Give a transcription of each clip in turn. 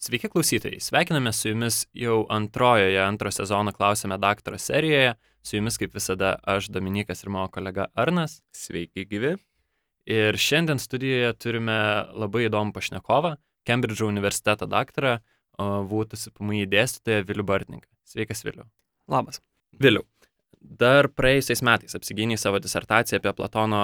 Sveiki klausytojai, sveikiname su jumis jau antrojoje antro sezono klausime daktaro serijoje. Su jumis kaip visada aš, Dominikas ir mano kolega Arnas. Sveiki gyvi. Ir šiandien studijoje turime labai įdomų pašnekovą, Kembridžo universiteto daktarą, būtų PMI dėstytoją Vilių Bartninką. Sveikas Viliu. Labas. Viliu, dar praėjusiais metais apsigyniai savo disertaciją apie Platono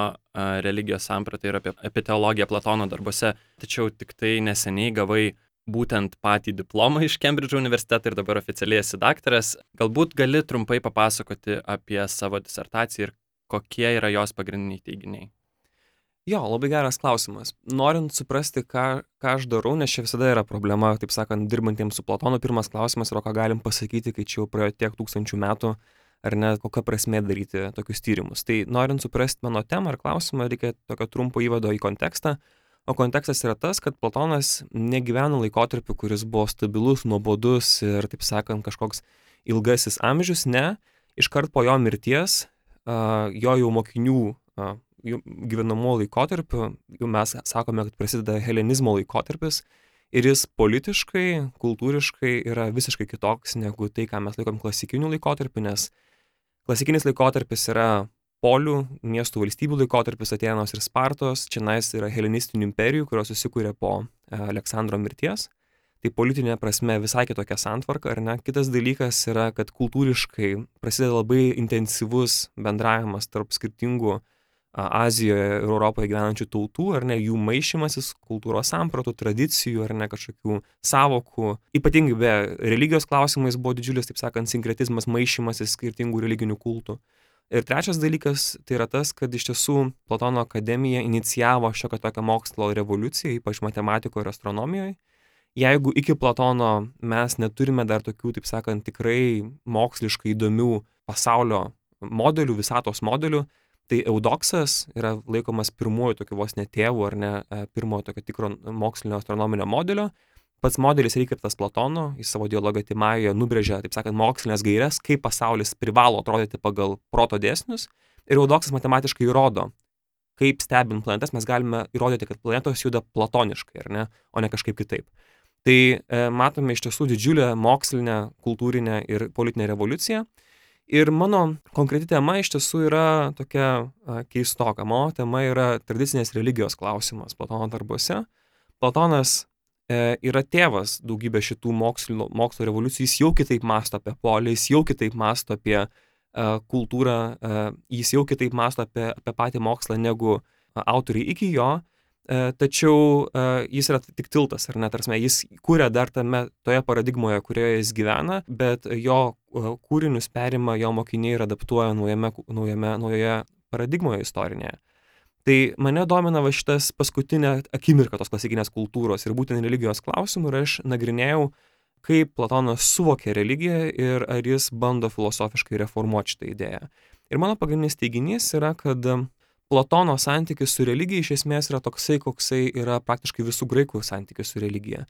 religijos sampratą ir apie, apie teologiją Platono darbuose, tačiau tik tai neseniai gavai būtent patį diplomą iš Kembridžo universiteto ir dabar oficialiai esi daktaras. Galbūt gali trumpai papasakoti apie savo disertaciją ir kokie yra jos pagrindiniai teiginiai. Jo, labai geras klausimas. Norint suprasti, ką, ką aš darau, nes čia visada yra problema, taip sakant, dirbantiems su Platonu, pirmas klausimas yra, ką galim pasakyti, kai čia jau praėjo tiek tūkstančių metų, ar ne, kokia prasme daryti tokius tyrimus. Tai norint suprasti mano temą ar klausimą, reikia tokio trumpo įvado į kontekstą, o kontekstas yra tas kad platonas negyveno laikotarpiu kuris buvo stabilus nuobodus ir taip sakant kažkoks ilgasis amžius ne iškart po jo mirties jo jau mokinių a, gyvenamuoju laikotarpiu jau mes sakome kad prasideda helenizmo laikotarpis ir jis politiškai kultūriškai yra visiškai kitoks negu tai ką mes laikom klasikiniu laikotarpiu nes klasikinis laikotarpis yra polių miestų valstybių laikotarpis Atenos ir Spartos, čia nais yra helenistinių imperijų, kurios susikūrė po e, Aleksandro mirties. Tai politinė prasme visai kitokia santvarka, ar ne? Kitas dalykas yra, kad kultūriškai prasideda labai intensyvus bendravimas tarp skirtingų Azijoje ir Europoje gyvenančių tautų, ar ne, jų maišymasis kultūros sampratų, tradicijų, ar ne kažkokių savokų. Ypatingai be religijos klausimais buvo didžiulis, taip sakant, sinkretizmas, maišymasis skirtingų religinių kultų. Ir trečias dalykas tai yra tas, kad iš tiesų Platono akademija inicijavo šiokią tokią mokslo revoliuciją, ypač matematikoje ir astronomijoje. Jeigu iki Platono mes neturime dar tokių, taip sakant, tikrai moksliškai įdomių pasaulio modelių, visatos modelių, tai Eudoksas yra laikomas pirmuoju tokiu vos netėvu ar ne e, pirmojo tokio tikro mokslinio astronominio modelio, pats modelis yra įkvėptas Platono, jis savo dialogą Timajoje nubrėžia, taip sakant, mokslinės gairias, kaip pasaulis privalo atrodyti pagal proto dėsnius. Ir Eudoksas matematiškai įrodo, kaip stebint planetas mes galime įrodyti, kad planetos juda platoniškai, ne, o ne kažkaip kitaip. Tai e, matome iš tiesų didžiulę mokslinę, kultūrinę ir politinę revoliuciją. Ir mano konkreti tema iš tiesų yra tokia keistoka. Mano tema yra tradicinės religijos klausimas Platono darbuose. Platonas e, yra tėvas daugybė šitų mokslo, mokslo revoliucijų, jis jau kitaip masto apie polį, jis jau kitaip masto apie e, kultūrą, e, jis jau kitaip masto apie, apie patį mokslą negu autoriai iki jo, tačiau e, jis yra tik tiltas, ar net, tarsi, jis kūrė dar tame, toje paradigmoje, kurioje jis gyvena, bet jo e, kūrinius perima jo mokiniai ir adaptuoja naujame, naujame, naujoje paradigmoje istorinėje. Tai mane domina va šitas paskutinė akimirka tos klasikinės kultūros ir būtent religijos klausimų ir aš nagrinėjau, kaip Platonas suvokė religiją ir ar jis bando filosofiškai reformuoti šitą idėją. Ir mano pagrindinis teiginys yra, kad Platono santykis su religija iš esmės yra toksai, koksai yra praktiškai visų graikų santykis su religija.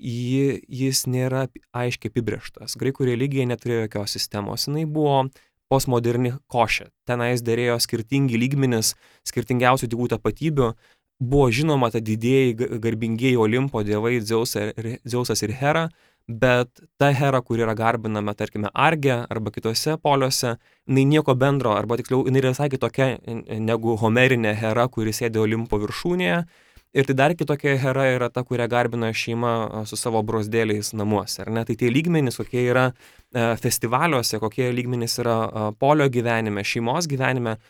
Ji, jis nėra aiškiai apibrieštas. Graikų religija neturėjo jokios sistemos, jinai buvo postmoderni košė. Tenais dėrėjo skirtingi lygmenis, skirtingiausių dievų tapatybių. Buvo žinoma ta didėjai garbingieji Olimpo dievai Dzeusas ir Hera, bet ta Hera, kur yra garbinama, tarkime, Arge arba kitose poliuose, jinai nieko bendro, arba tiksliau, jinai yra visai kitokia negu Homerinė Hera, kuris sėdė Olimpo viršūnėje Ir tai dar kitokia hera yra ta, kurią garbina šeima su savo brosdėliais namuose. Ar ne? Tai tie lygmenys, kokie yra e, festivaliuose, kokie lygmenys yra polio gyvenime, šeimos gyvenime,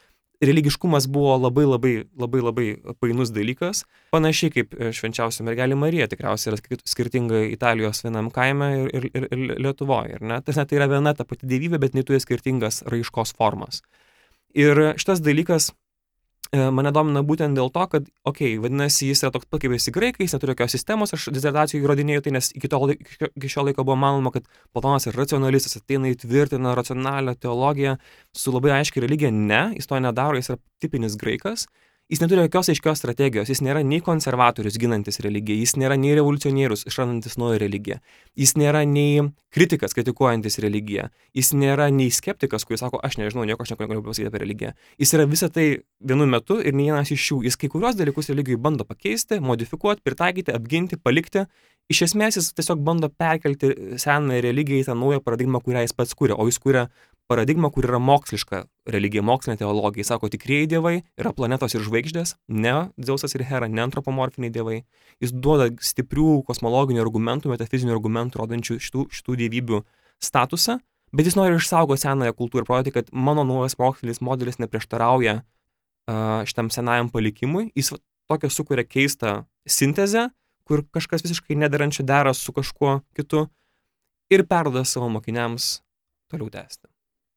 religiškumas buvo labai labai labai labai painus dalykas. Panašiai kaip e, švenčiausia mergelė Marija tikriausiai yra skirtinga Italijos vienam kaime ir, ir, ir, ir Lietuvoje. Tas net tai yra viena ta pati dievybė, bet neturi skirtingas raiškos formas. Ir šitas dalykas mane domina būtent dėl to, kad, okei, okay, vadinasi, jis yra toks pat kaip visi graikai, jis neturi jokios sistemos, aš dizertacijų įrodinėjau tai, nes iki, to, iki šio laiko buvo manoma, kad Platonas yra racionalistas, ateina įtvirtina racionalią teologiją su labai aiškiai religija. Ne, jis to nedaro, jis yra tipinis graikas. Jis neturi jokios aiškios strategijos, jis nėra nei konservatorius ginantis religiją, jis nėra nei revoliucionierius išrandantis naują religiją, jis nėra nei kritikas kritikuojantis religiją, jis nėra nei skeptikas, kuris sako, aš nežinau, nieko aš negaliu pasakyti apie religiją. Jis yra visą tai vienu metu ir nei vienas iš jų. Jis kai kurios dalykus religijai bando pakeisti, modifikuoti, pritaikyti, apginti, palikti. Iš esmės jis tiesiog bando perkelti seną religiją į tą naują paradigmą, kurią jis pats kūrė, o jis kūrė paradigma, kur yra moksliška religija, mokslinė teologija. Jis sako, tikrieji dievai yra planetos ir žvaigždės, ne Dzeusas ir Hera, ne antropomorfiniai dievai. Jis duoda stiprių kosmologinių argumentų, metafizinių argumentų, rodančių šitų, šitų dievybių statusą, bet jis nori išsaugoti senąją kultūrą ir parodyti, kad mano naujas mokslinis modelis neprieštarauja uh, šitam senajam palikimui. Jis tokią sukuria keistą sintezę, kur kažkas visiškai nederančia dera su kažkuo kitu ir perduoda savo mokiniams toliau tęsti.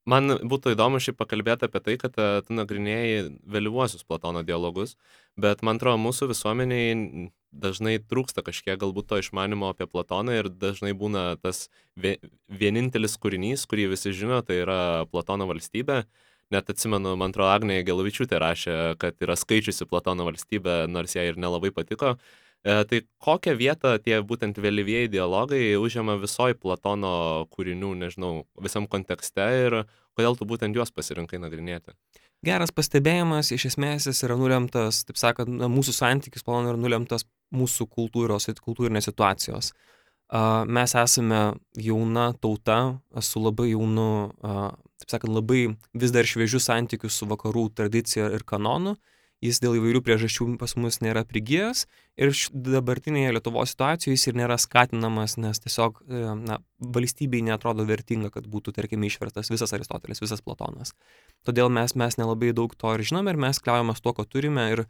Man būtų įdomu šiaip pakalbėti apie tai, kad e, tu nagrinėjai vėlyvuosius Platono dialogus, bet man atrodo, mūsų visuomeniai dažnai trūksta kažkiek galbūt to išmanimo apie Platoną ir dažnai būna tas vienintelis kūrinys, kurį visi žino, tai yra Platono valstybė. Net atsimenu, man atrodo, Agnė Gelavičiūtė rašė, kad yra skaičiusi Platono valstybę, nors jai ir nelabai patiko. E, tai kokią vietą tie būtent vėlyvieji dialogai užima visoj Platono kūrinių, nežinau, visam kontekste ir kodėl tu būtent juos pasirinkai nagrinėti? Geras pastebėjimas, iš esmės jis yra nulemtas, taip sakant, na, mūsų santykis Platono yra nulemtas mūsų kultūros ir kultūrinės situacijos. Mes esame jauna tauta su labai jaunu, taip sakant, labai vis dar šviežiu santykiu su vakarų tradicija ir kanonu. Jis dėl įvairių priežasčių pas mus nėra prigijęs ir dabartinėje Lietuvos situacijoje jis ir nėra skatinamas, nes tiesiog e, na, valstybei netrodo vertinga, kad būtų, tarkime, išvertas visas Aristotelis, visas Platonas. Todėl mes, mes nelabai daug to ir žinome ir mes kliaujamės tuo, ko turime ir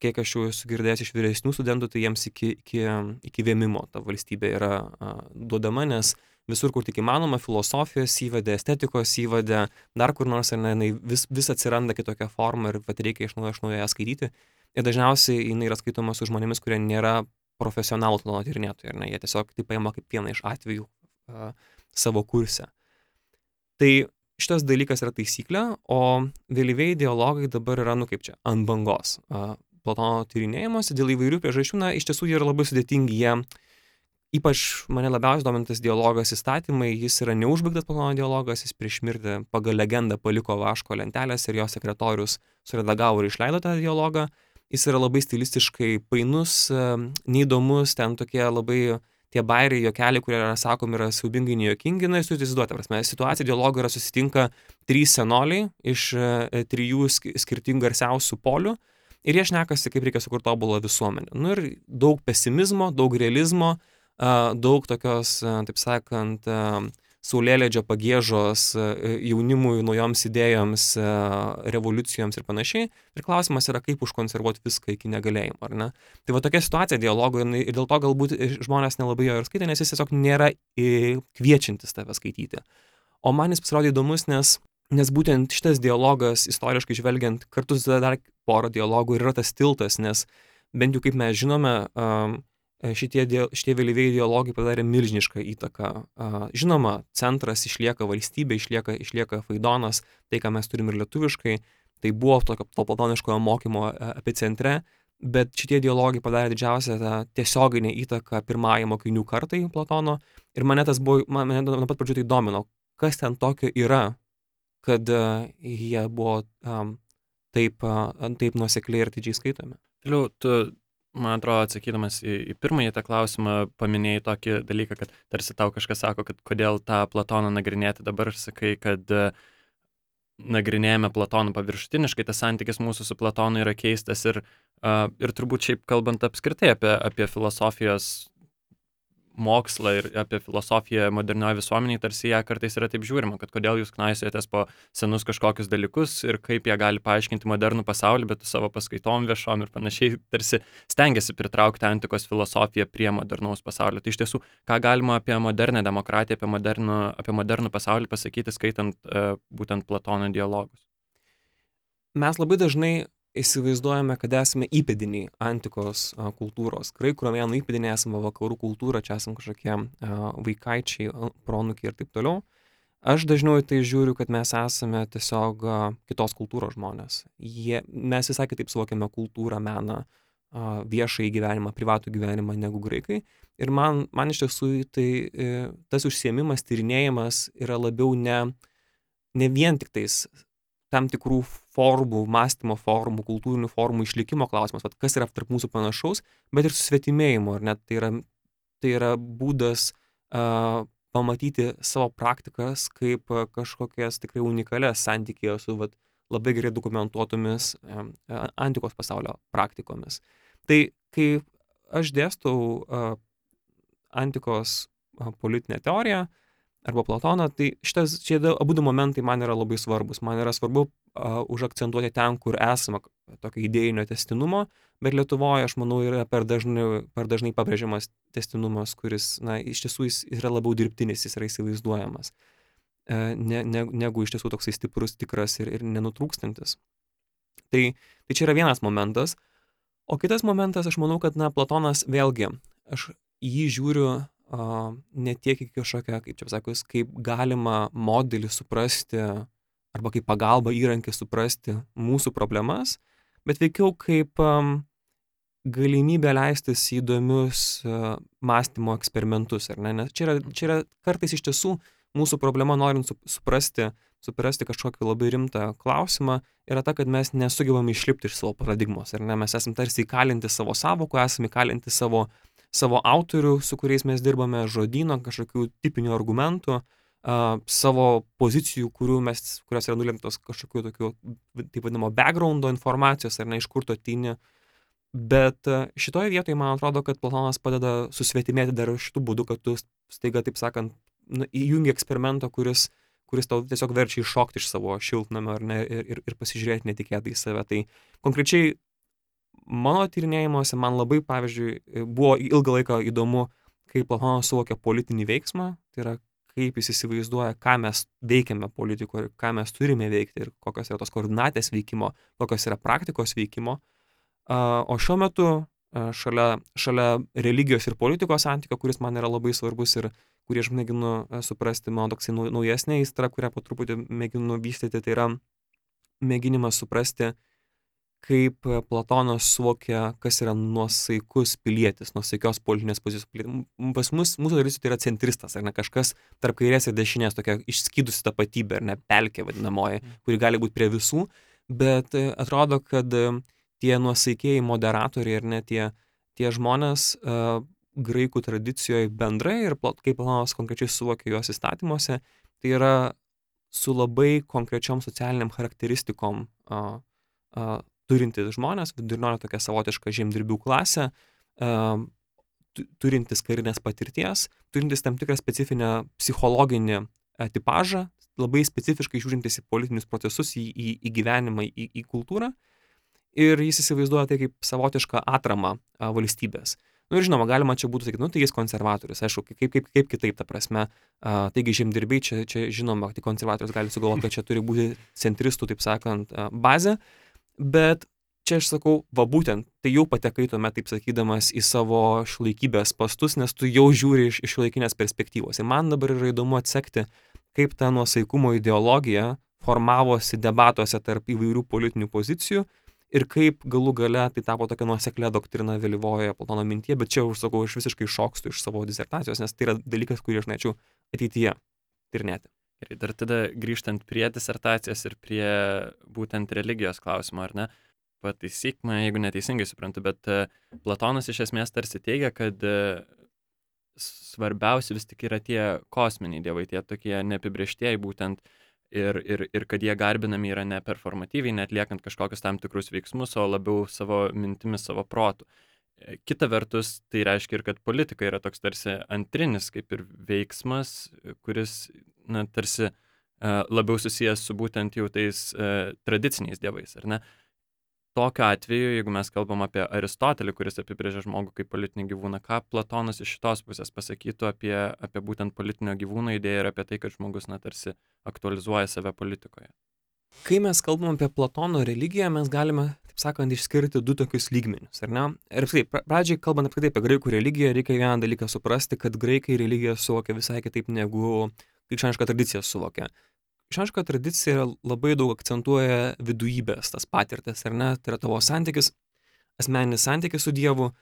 kiek aš jau esu girdėjęs iš vyresnių studentų, tai jiems iki, iki, iki vėmimo ta valstybė yra a, duodama, nes visur, kur tik įmanoma, filosofijos įvadė, estetikos įvadė, dar kur nors, ar ne, jinai vis, vis atsiranda kitokia forma ir pat reikia iš naujo, iš naujo ją skaityti. Ir dažniausiai jinai yra skaitoma su žmonėmis, kurie nėra profesionalų plano tyrinėtojai, ar ne, jie tiesiog tai paima kaip vieną iš atvejų uh, savo kurse. Tai šitas dalykas yra taisyklė, o vėlyviai dialogai dabar yra, nu kaip čia, ant bangos. Uh, Platono tyrinėjimuose dėl įvairių priežasčių, na, iš tiesų jie yra labai sudėtingi, jie ypač mane labiausiai dominantis dialogas įstatymai, jis yra neužbaigtas plano dialogas, jis prieš mirtį pagal legendą paliko vaško lentelės ir jo sekretorius suredagavo ir išleido tą dialogą. Jis yra labai stilistiškai painus, neįdomus, ten tokie labai tie bairiai, jokeliai, kurie yra sakomi, yra siubingai nejokingi, na, jūs turite įsivaizduoti, prasme, situacija dialogo yra susitinka trys senoliai iš e, trijų skirtingų garsiausių polių ir jie šnekasi, kaip reikia sukurti tobulą visuomenę. Nu ir daug pesimizmo, daug realizmo, daug tokios, taip sakant, saulėlėdžio pagėžos jaunimui, naujoms idėjoms, revoliucijoms ir panašiai. Ir klausimas yra, kaip užkonservuoti viską iki negalėjimo, ar ne? Tai va tokia situacija dialogo ir dėl to galbūt žmonės nelabai jo ir skaitė, nes jis tiesiog nėra kviečiantis tave skaityti. O man jis pasirodė įdomus, nes, nes būtent šitas dialogas, istoriškai žvelgiant, kartu su dar porą dialogų yra tas tiltas, nes bent jau kaip mes žinome, um, šitie, šitie vėlyviai ideologai padarė milžinišką įtaką. Žinoma, centras išlieka valstybė, išlieka, išlieka Faidonas, tai ką mes turim ir lietuviškai, tai buvo tokio to platoniškojo mokymo e, epicentre, bet šitie dialogai padarė didžiausią tą tiesioginę įtaką pirmąjai mokinių kartai Platono ir mane tas buvo, mane nuo pat pradžių tai domino, kas ten tokio yra, kad jie buvo um, taip, uh, taip nuosekliai ir didžiai skaitomi. Toliau, tu man atrodo, atsakydamas į, į pirmąjį tą klausimą, paminėjai tokį dalyką, kad tarsi tau kažkas sako, kad kodėl tą Platoną nagrinėti dabar, sakai, kad uh, nagrinėjame Platoną paviršutiniškai, tas santykis mūsų su Platonu yra keistas ir, uh, ir turbūt šiaip kalbant apskritai apie, apie filosofijos mokslą ir apie filosofiją modernioje visuomenėje, tarsi ją kartais yra taip žiūrima, kad kodėl jūs knaisiojatės po senus kažkokius dalykus ir kaip jie gali paaiškinti modernų pasaulį, bet savo paskaitom viešom ir panašiai, tarsi stengiasi pritraukti antikos filosofiją prie modernaus pasaulio. Tai iš tiesų, ką galima apie modernę demokratiją, apie modernų, apie modernų pasaulį pasakyti, skaitant uh, būtent Platono dialogus? Mes labai dažnai įsivaizduojame, kad esame įpėdiniai antikos kultūros. Graikų romėnų įpėdiniai esame vakarų kultūra, čia esame kažkokie vaikaičiai, pronukiai ir taip toliau. Aš dažniau į tai žiūriu, kad mes esame tiesiog kitos kultūros žmonės. Jie, mes visai kitaip suvokiame kultūrą, meną, viešąjį gyvenimą, privatų gyvenimą negu graikai. Ir man, man iš tiesų tai e, tas užsiemimas, tyrinėjimas yra labiau ne, ne vien tik tais tam tikrų formų, mąstymo formų, kultūrinių formų išlikimo klausimas, vat, kas yra tarp mūsų panašaus, bet ir susvetimėjimo, ar net tai yra, tai yra būdas uh, pamatyti savo praktikas kaip kažkokias tikrai unikalias santykėje su vat, labai gerai dokumentuotomis uh, antikos pasaulio praktikomis. Tai kai aš dėstau uh, antikos uh, politinę teoriją, uh, arba Platoną, tai šitas, šie abu du momentai man yra labai svarbus. Man yra svarbu uh, užakcentuoti ten, kur esame tokio idėjinio testinumo, bet Lietuvoje, aš manau, yra per dažnai, per dažnai pabrėžiamas testinumas, kuris, na, iš tiesų jis yra labiau dirbtinis, jis yra įsivaizduojamas, uh, ne, ne, negu iš tiesų toksai stiprus, tikras ir, ir nenutrūkstantis. Tai, tai čia yra vienas momentas. O kitas momentas, aš manau, kad, na, Platonas vėlgi, aš jį žiūriu a, ne tiek į kažkokią, kaip čia pasakius, kaip galima modelį suprasti arba kaip pagalba įrankį suprasti mūsų problemas, bet veikiau kaip um, galimybę leistis į įdomius uh, mąstymo eksperimentus, ne? Nes čia yra, čia yra kartais iš tiesų mūsų problema, norint su, suprasti, suprasti kažkokį labai rimtą klausimą, yra ta, kad mes nesugebame išlipti iš savo paradigmos, ar ne? Mes esame tarsi įkalinti savo savokų, esame įkalinti savo uh, savo autorių, su kuriais mes dirbame, žodyno, kažkokių tipinių argumentų, uh, savo pozicijų, mes, kurios yra nulemtos kažkokiu tokiu, taip vadinamo, backgroundo informacijos, ar ne iš kur to ateini. Bet šitoje vietoje man atrodo, kad Platonas padeda susvetimėti dar šitų būdų, kad tu staiga, taip sakant, nu, įjungi eksperimentą, kuris, kuris tau tiesiog verčia iššokti iš savo šiltnamio ne, ir, ir, ir pasižiūrėti netikėtai į save. Tai konkrečiai mano tyrinėjimuose man labai, pavyzdžiui, buvo ilgą laiką įdomu, kaip Platonas suvokia politinį veiksmą, tai yra kaip jis įsivaizduoja, ką mes veikiame politikoje, ką mes turime veikti ir kokios yra tos koordinatės veikimo, kokios yra praktikos veikimo. O šiuo metu šalia, šalia religijos ir politikos santykio, kuris man yra labai svarbus ir kurį aš mėginu suprasti, mano toksai naujesnė įstra, kurią po truputį mėginu vystyti, tai yra mėginimas suprasti, kaip e, Platonas suvokia, kas yra nuosaikus pilietis, nuosaikios politinės pozicijos. Pas mus, mūsų tradicija tai yra centristas, ar ne kažkas tarp kairės ir dešinės, tokia išskydusi tapatybė, ar ne pelkė vadinamoji, mm. kuri gali būti prie visų, bet e, atrodo, kad e, tie nuosaikiai moderatoriai ir net tie, tie žmonės uh, graikų tradicijoje bendrai ir kaip Platonas konkrečiai suvokia juos įstatymuose, tai yra su labai konkrečiom socialiniam charakteristikom uh, uh, turintys žmonės, vidurinioji tokia savotiška žemdirbių klasė, turintys karinės patirties, turintys tam tikrą specifinę psichologinį tipažą, labai specifiškai žiūrintis į politinius procesus, į, į, į gyvenimą, į, į kultūrą. Ir jis įsivaizduoja tai kaip savotišką atramą a, valstybės. Na nu, ir žinoma, galima čia būtų sakyti, nu tai jis konservatorius, aišku, kaip, kaip, kaip kitaip, ta prasme, a, taigi žemdirbiai, čia, čia žinoma, tai konservatorius gali sugalvoti, kad čia turi būti centristų, taip sakant, a, bazė, Bet čia aš sakau, va būtent, tai jau patekai tuomet, taip sakydamas, į savo šiuolaikybės pastus, nes tu jau žiūri iš, iš šiuolaikinės perspektyvos. Ir man dabar yra įdomu atsekti, kaip ta nuosaikumo ideologija formavosi debatuose tarp įvairių politinių pozicijų ir kaip galų gale tai tapo tokia nuoseklė doktrina vėlyvojoje Platono mintyje, bet čia už sakau, aš visiškai šokstu iš savo disertacijos, nes tai yra dalykas, kurį aš norėčiau ateityje tirnėti. Gerai, dar tada grįžtant prie disertacijos ir prie būtent religijos klausimo, ar ne? Pataisyk mane, jeigu neteisingai suprantu, bet e, Platonas iš esmės tarsi teigia, kad e, svarbiausi vis tik yra tie kosminiai dievai, tie tokie neapibrieštieji būtent ir, ir, ir kad jie garbinami yra ne performatyviai, net liekant kažkokius tam tikrus veiksmus, o labiau savo mintimis, savo protų. E, kita vertus, tai reiškia ir, kad politika yra toks tarsi antrinis kaip ir veiksmas, kuris na, tarsi e, labiau susijęs su būtent jau tais e, tradiciniais dievais, ar ne? Tokiu atveju, jeigu mes kalbam apie Aristotelį, kuris apibrėžia žmogų kaip politinį gyvūną, ką Platonas iš šitos pusės pasakytų apie, apie būtent politinio gyvūno idėją ir apie tai, kad žmogus, na, tarsi aktualizuoja save politikoje. Kai mes kalbam apie Platono religiją, mes galime, taip sakant, išskirti du tokius lygmenius, ar ne? Ir taip, pradžiai kalbant apskritai apie graikų religiją, reikia vieną dalyką suprasti, kad graikai religiją suvokia visai kitaip negu krikščioniška tradicija suvokia. Krikščioniška tradicija labai daug akcentuoja vidujybės, tas patirtis, ar ne? Tai yra tavo santykis, asmeninis santykis su Dievu,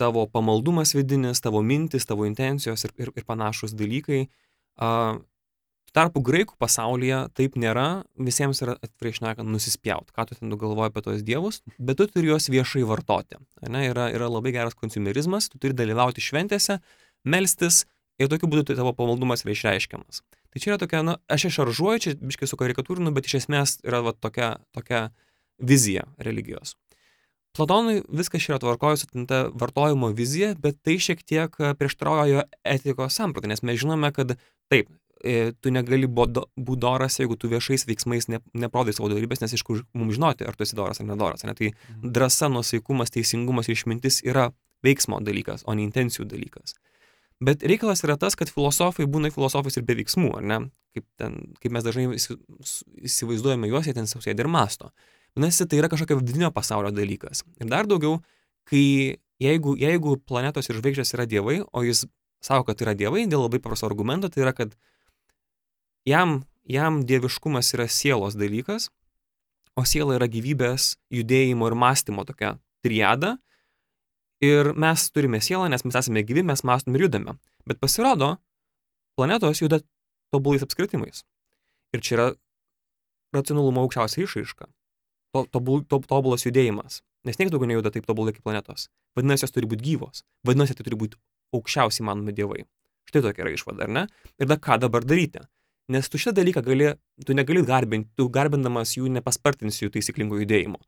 tavo pamaldumas vidinis, tavo mintis, tavo intencijos ir, ir, ir panašus dalykai. Uh, tarpu graikų pasaulyje taip nėra, visiems yra atvirai šnekant nusispjaut, ką tu ten galvoji apie tos dievus, bet tu turi juos viešai vartoti. Ne, yra, yra labai geras konsumerizmas, tu turi dalyvauti šventėse, melstis ir tokiu būdu tai tavo pamaldumas yra išreiškiamas. Tai čia yra tokia, na, aš išaržuoju, čia biškai su karikatūrinu, bet iš esmės yra va, tokia, tokia vizija religijos. Platonui viskas čia yra tvarkoju su ta vartojimo vizija, bet tai šiek tiek e, prieštrauja jo etikos sampratą, nes mes žinome, kad taip, e, tu negali būti doras, jeigu tu viešais veiksmais ne, neprodai savo darybės, nes iš kur mums žinoti, ar tu esi doras ar nedoras. Ne? Tai mhm. drąsa, nusaikumas, teisingumas ir išmintis yra veiksmo dalykas, o ne intencijų dalykas. Bet reikalas yra tas, kad filosofai būna filosofais ir be veiksmų, ar ne? Kaip, ten, kaip mes dažnai įsivaizduojame juos, jie ten sėdi ir masto. Vadinasi, tai yra kažkokio vidinio pasaulio dalykas. Ir dar daugiau, kai jeigu, jeigu planetos ir žvaigždės yra dievai, o jis savo, kad yra dievai, dėl labai paprasto argumento, tai yra, kad jam, jam dieviškumas yra sielos dalykas, o siela yra gyvybės, judėjimo ir mąstymo tokia triada. Ir mes turime sielą, nes mes esame gyvi, mes mąstom ir judame. Bet pasirodo, planetos juda tobulais apskritimais. Ir čia yra racionalumo aukščiausia išraiška to, tobul, to, tobulas judėjimas. Nes niekas daugiau nejuda taip tobulai kaip planetos. Vadinasi, jos turi būti gyvos. Vadinasi, tai turi būti aukščiausiai manomi dievai. Štai tokia yra išvada, ar ne? Ir da ką dabar daryti? Nes tu šitą dalyką gali, tu negali garbinti, tu garbindamas jų nepaspartinsi jų taisyklingo judėjimo.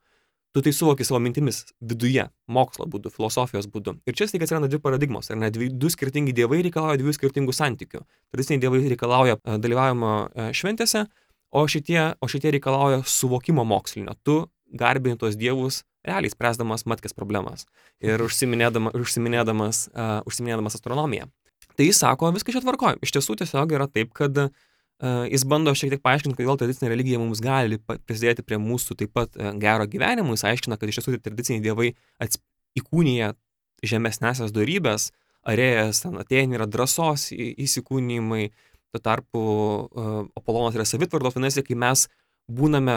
Tu tai suvoki savo mintimis viduje, mokslo būdu, filosofijos būdu. Ir čia staiga atsiranda dvi paradigmos, ar ne? Dvi, du skirtingi dievai reikalauja dviejų skirtingų santykių. Tradiciniai dievai reikalauja dalyvavimo šventėse, o šitie, o šitie reikalauja suvokimo mokslinio. Tu garbini tuos dievus, realiai spręsdamas matkės problemas ir užsiminėdama, užsiminėdamas, uh, užsiminėdamas astronomiją. Tai jis sako, viskas čia tvarkoja. Iš tiesų tiesiog yra taip, kad jis bando šiek tiek paaiškinti, kodėl tradicinė religija mums gali prisidėti prie mūsų taip pat uh, gero gyvenimo. Jis aiškina, kad iš tiesų tai tradiciniai dievai įkūnyje žemesnėsias darybės, arėjas, atėjai yra drąsos įsikūnymai, Tuo tarpu uh, Apolonas yra savitvardos, vadinasi, kai mes būname,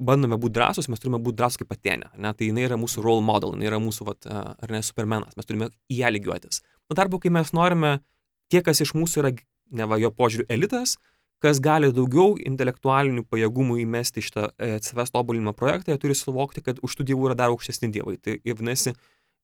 bandome būti drąsus, mes turime būti drąsus kaip Atenė. Ne? Tai jinai yra mūsų role model, jinai yra mūsų, vat, uh, ar ne, supermenas, mes turime į ją lygiuotis. Tuo tarpu, kai mes norime, tie, kas iš mūsų yra, ne va, jo požiūrių elitas, kas gali daugiau intelektualinių pajėgumų įmesti šitą e, savęs tobulinimo projektą, jie turi suvokti, kad už tų dievų yra dar aukštesni dievai. Tai vadinasi,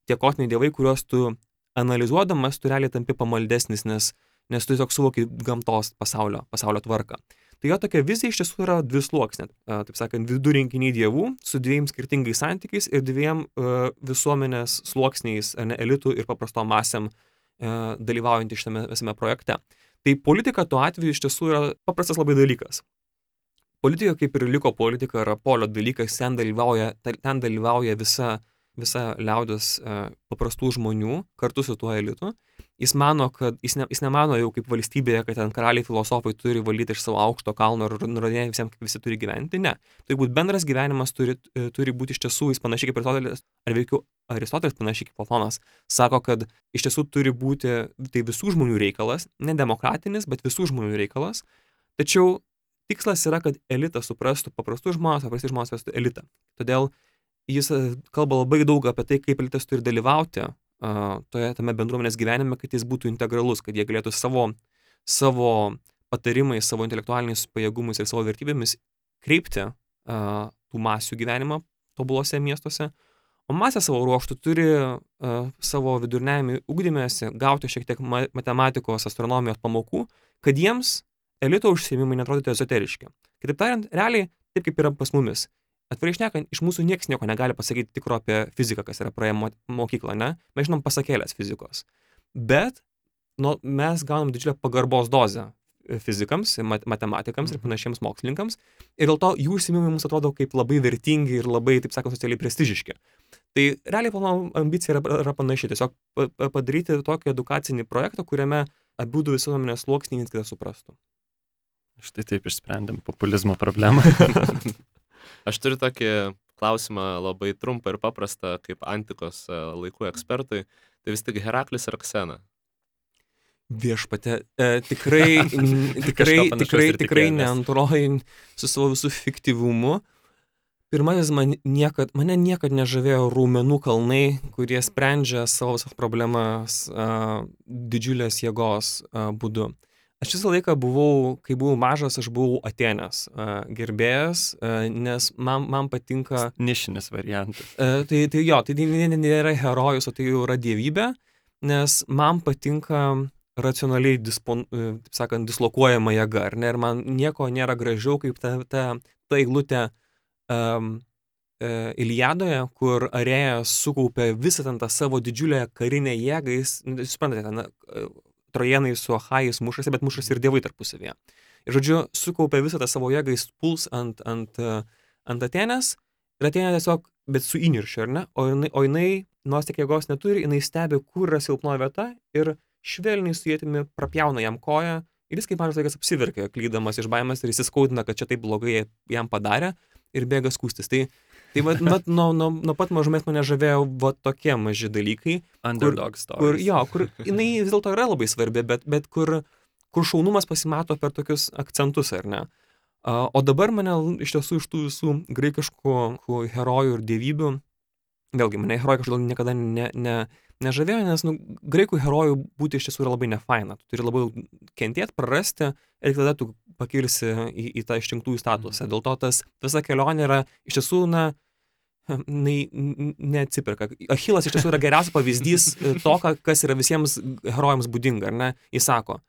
tie kosminiai dievai, kuriuos tu analizuodamas, tu realiai tampi pamaldesnis, nes nes tu tiesiog suvoki gamtos pasaulio, pasaulio tvarką. Tai jo tokia vizija iš tiesų yra dvi sluoksnė, taip sakant, vidų rinkiniai dievų su dviem skirtingais santykiais ir dviem uh, visuomenės sluoksniais, ne, elitų ir paprasto masėm uh, dalyvaujant šitame visame projekte. Tai politika tuo atveju iš tiesų yra paprastas labai dalykas. Politika kaip ir liko politika yra polio dalykas, ten dalyvauja, ten dalyvauja visa, visa liaudės uh, paprastų žmonių kartu su tuo elitu. Uh, jis mano, kad jis, ne, jis nemano jau kaip valstybėje, kad ten karaliai filosofai turi valdyti iš savo aukšto kalno ir nurodinėti visiems, kaip visi turi gyventi. Ne. Turi būti bendras gyvenimas, turi, e, turi būti iš tiesų, jis panašiai kaip Aristotelis, ar veikiau Aristotelis panašiai kaip Platonas, sako, kad iš tiesų turi būti tai visų žmonių reikalas, ne demokratinis, bet visų žmonių reikalas. Tačiau tikslas yra, kad elitas suprastų paprastus žmonės, paprasti žmonės vestų elitą. Todėl jis e, kalba labai daug apie tai, kaip elitas turi dalyvauti toje tame bendruomenės gyvenime, kad jis būtų integralus, kad jie galėtų savo, savo patarimais, savo intelektualiniais pajėgumais ir savo vertybėmis kreipti uh, tų masių gyvenimą tobulose miestuose, o masė savo ruoštų turi uh, savo viduriniajame ugdymėse gauti šiek tiek matematikos, astronomijos pamokų, kad jiems elito užsiemimai netrodytų ezoteriški. Kitaip tariant, realiai taip kaip yra pas mumis atvirai šnekant, iš mūsų niekas nieko negali pasakyti tikro apie fiziką, kas yra praėję mokyklą, ne? Mes žinom pasakėlės fizikos. Bet nu, mes gaunam didžiulę pagarbos dozę fizikams, matematikams ir mhm. panašiems mokslininkams. Ir dėl to jų užsimimai mums atrodo kaip labai vertingi ir labai, taip sakant, socialiai prestižiški. Tai realiai mano ambicija yra, yra panaši. Tiesiog padaryti tokį edukacinį projektą, kuriame abu visuomenės sluoksniai vienas kitą suprastų. Štai taip išsprendėm populizmo problemą. Aš turiu tokį klausimą labai trumpą ir paprastą, kaip antikos e, laikų ekspertui. Tai vis tik Heraklis ar Ksena? Viešpate, e, tikrai, tikrai, tikrai, tikrai ne antroji su savo visų fiktyvumu. Pirmasis man niekad, mane niekad nežavėjo raumenų kalnai, kurie sprendžia savo problemas a, didžiulės jėgos a, būdu. Aš visą laiką buvau, kai buvau mažas, aš buvau Atenės a, gerbėjas, a, nes man, man patinka Nišinis variantas. E, tai, tai jo, tai ne- nėra herojus, o tai jau yra dievybė, nes man patinka racionaliai, dispon, e, taip sakant, dislokuojama jėga, ar ne? Ir man nieko nėra gražiau kaip ta, ta, ta eilutė um, e, Iliadoje, kur Arėjas sukaupė visą ten tą savo didžiulę karinę jėgą, jis, nu, jūs suprantate, ten e, trojenai su Ahajais mušasi, bet mušasi ir dievai tarpusavėje. Ir žodžiu, sukaupė visą tą savo jėgą, jis puls ant, ant, ant Atenės ir Atenė tiesiog, bet su įniršiu, ar ne? O jinai, o jinai nors tiek jėgos neturi, jinai stebi, kur yra silpnoji vieta ir švelniai su jėtimi prapjauna jam koją ir jis kaip mažas vaikas apsiverkia, klydamas iš baimės ir įsiskaudina, kad čia taip blogai jam padarė ir bėga skūstis. Tai, tai vat, vat, nuo, nuo, nuo pat mažumės mane žavėjo va tokie maži dalykai, Underdog story. kur jo, kur jinai vis dėlto yra labai svarbi, bet, bet kur, kur šaunumas pasimato per tokius akcentus, ar ne? O dabar mane iš tiesų iš tų visų graikiškų herojų ir dievybių, vėlgi mane herojai kažkodėl niekada ne, ne, nežavėjo, nes nu, graikų herojų būti iš tiesų yra labai nefaina. Tu turi labai kentėti, prarasti ir tada tu pakilsi į, į tą išrinktųjų statusą. Dėl to tas visa kelionė yra iš tiesų, na, nai- n- neatsiperka. Achilas iš tiesų yra geriausias pavyzdys to, kas yra visiems herojams būdinga, ar ne? Jis sako,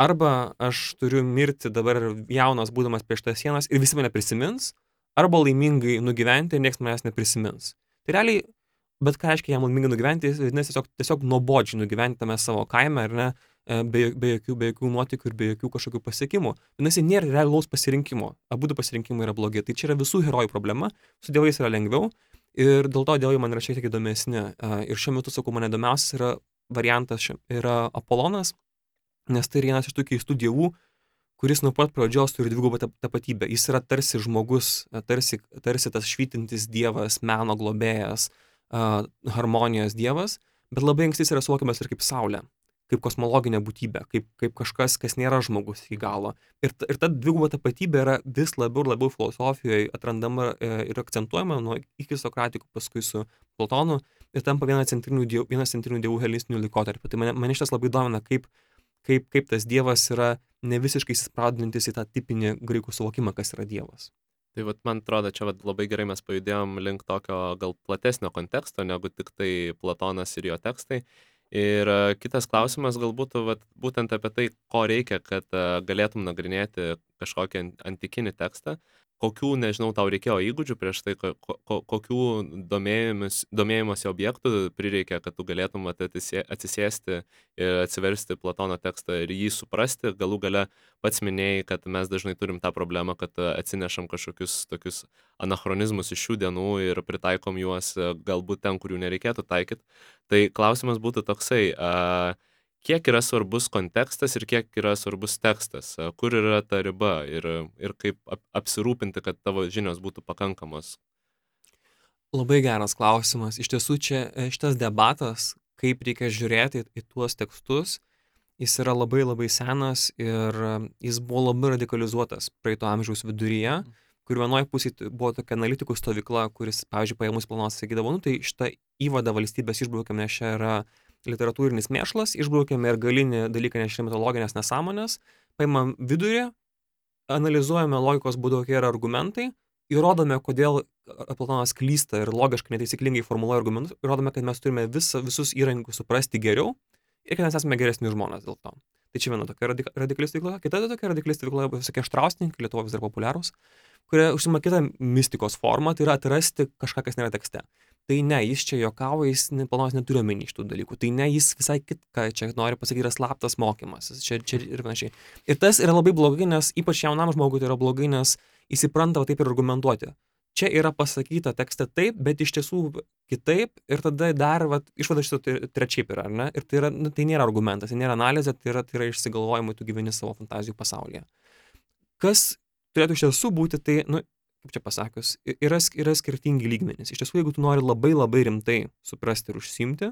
arba aš turiu mirti dabar jaunas būdamas prieš tas sienas ir visi mane prisimins, arba laimingai nugyventi ir niekas manęs neprisimins. Tai realiai, bet ką reiškia jam laimingai nugyventi, vadinasi tiesiog, tiesiog nuobodžiai nugyventi tame savo kaime, ar ne, be, be, jokių, be jokių nuotykių ir be jokių kažkokių pasiekimų. Vadinasi, nėra realaus pasirinkimo. Abu du pasirinkimai yra blogi. Tai čia yra visų herojų problema, su dievais yra lengviau ir dėl to dievai man yra šiek tiek įdomesni. A, Ir šiuo metu, sakau, man įdomiausias yra variantas yra Apolonas, nes tai yra vienas iš tų keistų dievų, kuris nuo pat pradžios turi dvigubą tap- tapatybę. Jis yra tarsi žmogus, a, tarsi, tarsi tas švytintis dievas, meno globėjas, harmonijos dievas, bet labai anksti jis yra suvokiamas ir kaip saulė, kaip kosmologinė būtybė, kaip, kaip kažkas, kas nėra žmogus iki galo. Ir, ir ta dviguba tapatybė yra vis labiau ir labiau filosofijoje atrandama e, ir akcentuojama nuo iki Sokratikų, paskui su Platonu ir tampa vienas centrinių dievų, vienas centrinių dievų helistinių laikotarpių. Tai mane, mane šitas labai domina, kaip, kaip, kaip tas dievas yra ne visiškai įsispraudinantis į tą tipinį graikų suvokimą, kas yra dievas. Tai vat, man atrodo, čia vat, labai gerai mes pajudėjom link tokio gal platesnio konteksto, negu tik tai Platonas ir jo tekstai. Ir e, kitas klausimas galbūt vat, būtent apie tai, ko reikia, kad e, galėtum nagrinėti kažkokį an- antikinį tekstą. Kokių, nežinau, tau reikėjo įgūdžių prieš tai, ko, ko, kokių domėjimosi objektų prireikia, kad tu galėtum atsisėsti ir atsiversti Platono tekstą ir jį suprasti. Galų gale pats minėjai, kad mes dažnai turim tą problemą, kad atsinešam kažkokius tokius anachronizmus iš šių dienų ir pritaikom juos galbūt ten, kur jų nereikėtų taikyti. Tai klausimas būtų toksai, a, kiek yra svarbus kontekstas ir kiek yra svarbus tekstas, kur yra ta riba ir, ir kaip ap, apsirūpinti, kad tavo žinios būtų pakankamos. Labai geras klausimas. Iš tiesų čia e, šitas debatas, kaip reikia žiūrėti į, tuos tekstus, jis yra labai labai senas ir e, jis buvo labai radikalizuotas praeito amžiaus viduryje, kur vienoje pusėje buvo tokia analitikų stovykla, kuris, pavyzdžiui, paėmus planas sakydavo, nu tai šitą įvadą valstybės išbraukėme, nes čia yra literatūrinis mėšlas, išbraukėme ir galinį dalyką, nes čia mitologinės nesąmonės, paimam vidurį, analizuojame logikos būdu, kokie yra argumentai, įrodome, kodėl Platonas klysta ir logiškai netaisyklingai formuluoja argumentus, įrodome, kad mes turime visa, visus įrankius suprasti geriau ir kad mes esame geresni žmonės dėl to. Tai čia viena tokia radik radikali stovykla, kita tokia radikali stovykla, visokie štraustininkai, Lietuvoje vis dar populiarūs, kurie užsima kitą mistikos formą, tai yra atrasti kažką, kas nėra tekste. Tai ne, jis čia jokauja, jis Platonas neturi omeny šitų dalykų. Tai ne, jis visai kitką čia nori pasakyti, yra slaptas mokymas. Čia, čia ir panašiai. Ir tas yra labai blogai, nes ypač jaunam žmogui tai yra blogai, nes įsipranta va taip ir argumentuoti. Čia yra pasakyta tekste taip, bet iš tiesų kitaip ir tada dar va, išvada šito tre- trečiaip yra, ar ne? Ir tai, yra, nu, tai nėra argumentas, tai nėra analizė, tai yra, tai yra išsigalvojimai, tu gyveni savo fantazijų pasaulyje. Kas turėtų iš tiesų būti, tai, nu, kaip čia pasakius, yra, yra skirtingi lygmenys. Iš tiesų, jeigu tu nori labai labai rimtai suprasti ir užsimti,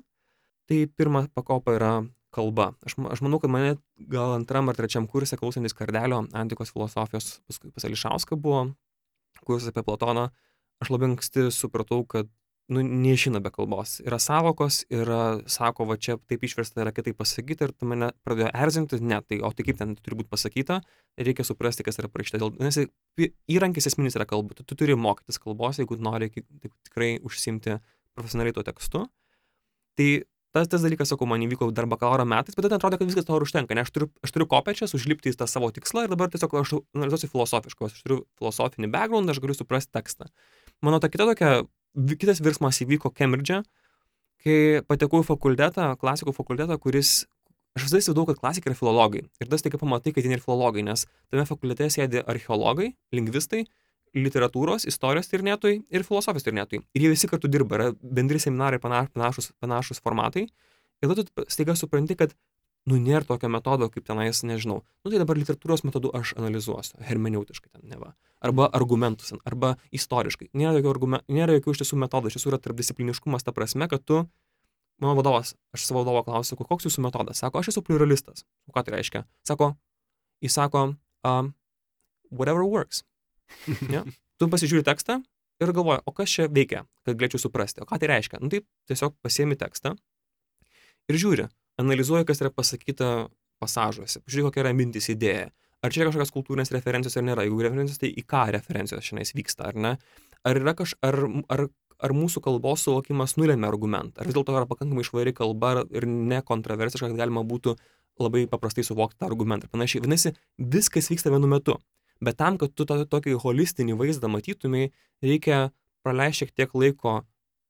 tai pirma pakopa yra kalba. Aš, aš manau, kad mane gal antram ar trečiam kursė klausantis kardelio antikos filosofijos, paskui pas Ališauską buvo kursas apie Platoną, aš labai anksti supratau, kad nu, neišina be kalbos. Yra savokos, yra, sako, va čia taip išversta, yra kitaip pasakyta ir tu mane pradėjo erzinti, ne, tai o tai kaip ten turi būti pasakyta, reikia suprasti, kas yra parašyta. Dėl- Nes įrankis esminis yra kalba, tu, tu turi mokytis kalbos, jeigu nori taip tikrai užsimti profesionaliai tuo tekstu. Tai tas, tas dalykas, sakau, man įvyko dar bakalauro metais, bet tada atrodo, kad viskas to užtenka, nes aš turiu, aš turiu kopečias, užlipti į tą savo tikslą ir dabar tiesiog aš analizuosiu filosofiškai, aš turiu filosofinį background, aš galiu suprasti tekstą. Mano ta kita tokia, kitas virsmas įvyko Cambridge, kai patekau į fakultetą, klasikų fakultetą, kuris, aš visada įsivaizdavau, kad klasikai yra filologai. Ir tas tik pamatai, kad jie yra filologai, nes tame fakultete sėdi archeologai, lingvistai, literatūros, istorijos tyrinėtojai ir filosofijos tyrinėtojai. Ir jie visi kartu dirba, yra bendri seminarai pana- panašus, panašus formatai. Ir tada tu staiga supranti, kad, nu, nėra tokio metodo, kaip tenais, nežinau. Nu, tai dabar literatūros metodu aš analizuosiu, hermeneutiškai ten neva. Arba argumentus, arba istoriškai. Nėra jokių, argumen, nėra jokių iš tiesų metodų, iš tiesų yra tarpdiscipliniškumas ta prasme, kad tu, mano vadovas, aš savo vadovo klausiu, koks jūsų metodas? Sako, aš esu pluralistas. O ką tai reiškia? Sako, jis sako, um, whatever works. Ja? Tu pasižiūri tekstą ir galvoji, o kas čia veikia, kad galėčiau suprasti. O ką tai reiškia? Nu, tai tiesiog pasiemi tekstą ir žiūri, analizuoji, kas yra pasakyta pasažuose, žiūri, kokia yra mintis idėja. Ar čia yra kažkokios kultūrinės referencijos ar nėra? Jeigu referencijos, tai į ką referencijos šiandien vyksta, ar ne? Ar, kaž, ar, ar, ar mūsų kalbos suvokimas nulėmė argumentą? Ar vis dėlto yra pakankamai išvari kalba ir nekontroversiška, kad galima būtų labai paprastai suvokti tą argumentą ir panašiai. Vadinasi, viskas vyksta vienu metu. Bet tam, kad tu tą tokį holistinį vaizdą matytumai, reikia praleisti šiek tiek laiko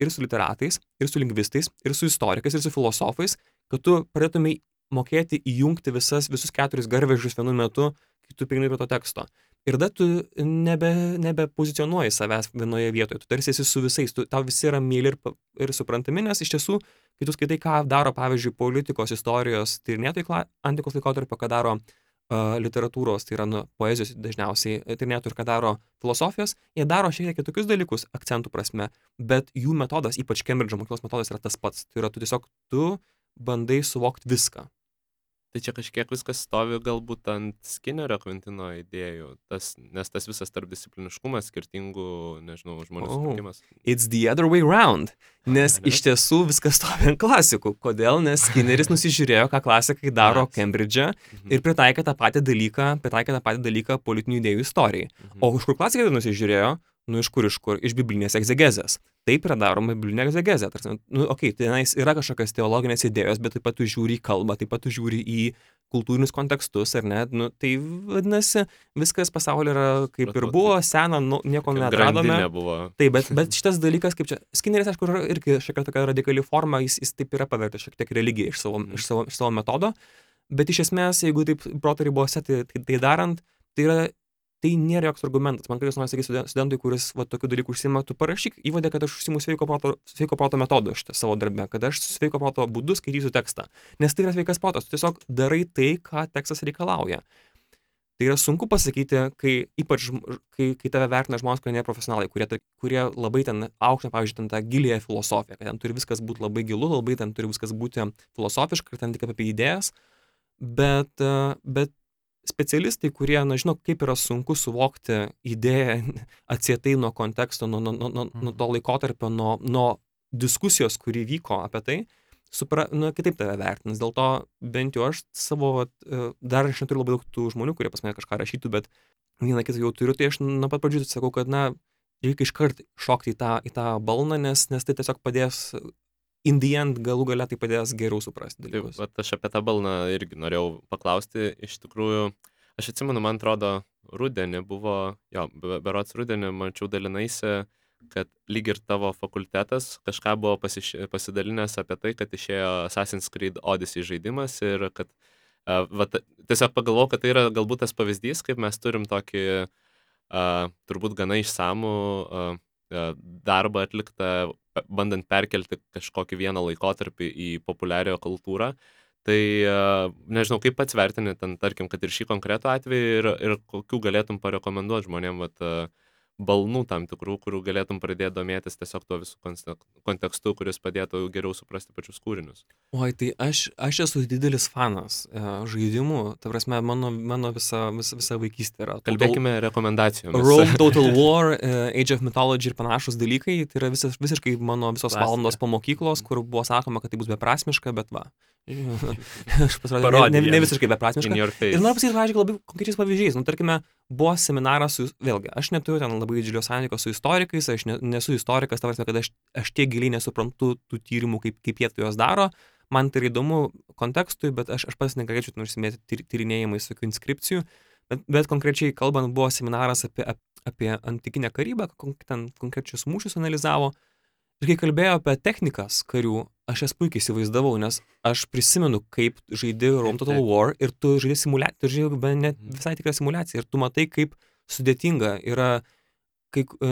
ir su literatais, ir su lingvistais, ir su istorikais, ir su filosofais, kad tu pradėtumai mokėti įjungti visas, visus keturis garvežius vienu metu, kai tu prieini prie to teksto. Ir tada tu nebe, nebepozicionuoji savęs vienoje vietoje, tu tarsi esi su visais, tu, tau visi yra myli ir, ir suprantami, nes iš tiesų, kai tu skaitai, ką daro, pavyzdžiui, politikos istorijos tyrinėtojai antikos laikotarpio, ką daro uh, literatūros, tai yra nu, poezijos dažniausiai tyrinėtojai ir ką daro filosofijos, jie daro šiek tiek kitokius dalykus akcentų prasme, bet jų metodas, ypač Cambridge mokyklos metodas yra tas pats. Tai yra tu tiesiog tu bandai suvokti viską. Tai čia kažkiek viskas stovi galbūt ant Skinnerio Kvintino idėjų, tas, nes tas visas tarpdiscipliniškumas, skirtingų, nežinau, žmonių Oh. suvokimas. It's the other way round. Nes iš tiesų viskas stovi ant klasikų. Kodėl? Nes Skinneris nusižiūrėjo, ką klasikai daro Nice. Cambridge'e Mhm. ir pritaikė tą patį dalyką, pritaikė tą patį dalyką politinių idėjų istorijai. Mhm. O iš kur klasikai nusižiūrėjo? Nu, iš kur, iš kur? Iš biblinės egzegezės. Taip yra daroma biblinė egzegezė. Tarsi, nu, okei, okay, tenais yra kažkokios teologinės idėjos, bet taip pat tu žiūri į kalbą, taip pat tu žiūri į kultūrinius kontekstus, ar ne? Nu, tai vadinasi, viskas pasaulyje yra kaip ir buvo, sena, nu, nieko buvo. Taip, bet, bet šitas dalykas, kaip čia, Skinneris, aišku, yra irgi šiek tiek tokia radikali forma, jis, jis taip yra pavertęs šiek tiek religiją iš savo, iš savo, iš savo metodo, bet iš esmės, jeigu taip proto ribose tai, tai, tai darant, tai yra, tai nėra joks argumentas. Man kartais nori sakyti studen- studentui, kuris va, tokių dalykų užsima, tu parašyk įvadę, kad aš užsimu sveiko proto, sveiko proto metodu savo darbę, kad aš sveiko proto būdu skaitysiu tekstą. Nes tai yra sveikas protas, tu tiesiog darai tai, ką tekstas reikalauja. Tai yra sunku pasakyti, kai ypač, kai, kai tave vertina žmonės, kurie nėra profesionalai, kurie, ta- kurie labai ten aukština, pavyzdžiui, ten tą gilėją filosofiją, kad ten turi viskas būti labai gilu, labai ten turi viskas būti filosofiška ir ten tik apie idėjas, bet, bet specialistai, kurie, na, žino, kaip yra sunku suvokti idėją atsietai nuo konteksto, nuo, nuo, nuo, nuo, nuo to laikotarpio, nuo, nuo diskusijos, kuri vyko apie tai, supra, na, kitaip tave vertins. Dėl to bent jau aš savo, vat, e, dar aš neturiu labai daug tų žmonių, kurie pas mane kažką rašytų, bet vieną kitą jau turiu, tai aš nuo pat pradžių sakau, kad, na, reikia iškart šokti į tą, į tą balną, nes, nes tai tiesiog padės, in the end, galų gale tai padės geriau suprasti Taip, dalykus. vat aš apie tą balną irgi norėjau paklausti. Iš tikrųjų, aš atsimenu, man atrodo, rudenį buvo, jo, be- berots rudenį mačiau dalinaisi, kad lyg ir tavo fakultetas kažką buvo pasiš... pasidalinęs apie tai, kad išėjo Assassin's Creed Odyssey žaidimas ir kad uh, vat, tiesiog pagalvojau, kad tai yra galbūt tas pavyzdys, kaip mes turim tokį uh, turbūt gana išsamų uh, darbą atliktą, bandant perkelti kažkokį vieną laikotarpį į populiariojo kultūrą. Tai uh, nežinau, kaip pats vertini ten, tarkim, kad ir šį konkretų atvejį ir, ir kokių galėtum parekomenduoti žmonėm vat, uh, balnų tam tikrų, kurių galėtum pradėti domėtis tiesiog tuo visų kontek- kontekstu, kuris padėtų geriau suprasti pačius kūrinius. Oi, tai aš, aš esu didelis fanas e, žaidimų, ta prasme, mano, mano visa, visa, visa vaikystė yra. Total- Kalbėkime rekomendacijomis. Rome, Total War, uh, Age of Mythology ir panašus dalykai, tai yra visas, visiškai mano visos Klasika. valandos po mokyklos, kur buvo sakoma, kad tai bus beprasmiška, bet va. Aš pasirodė, ne, ne, ne visiškai beprasmiška. Ir noriu pasakyti, pavyzdžiui, labai konkrečiais pavyzdžiais. Nu, tarkime, buvo seminaras su, vėlgi, aš neturiu ten labai didžiulio santykio su istorikais, aš ne, nesu istorikas, ta prasme, kad aš, aš tiek giliai nesuprantu tų tyrimų, kaip, kaip jie juos daro. Man tai įdomu kontekstui, bet aš, aš pats negalėčiau ten užsimėti tyr, tyrinėjimais tokių inskripcijų. Bet, bet konkrečiai kalbant, buvo seminaras apie, ap- apie antikinę karybą, ten konkrečius mūšius analizavo. Ir kai kalbėjo apie technikas karių, aš jas puikiai įsivaizdavau, nes aš prisimenu, kaip žaidži Rome Total. War ir tu žaidži simulaciją, tu žaidži be- net Mhm. visai tikrą simulaciją ir tu matai, kaip sudėtinga yra, kaip, e,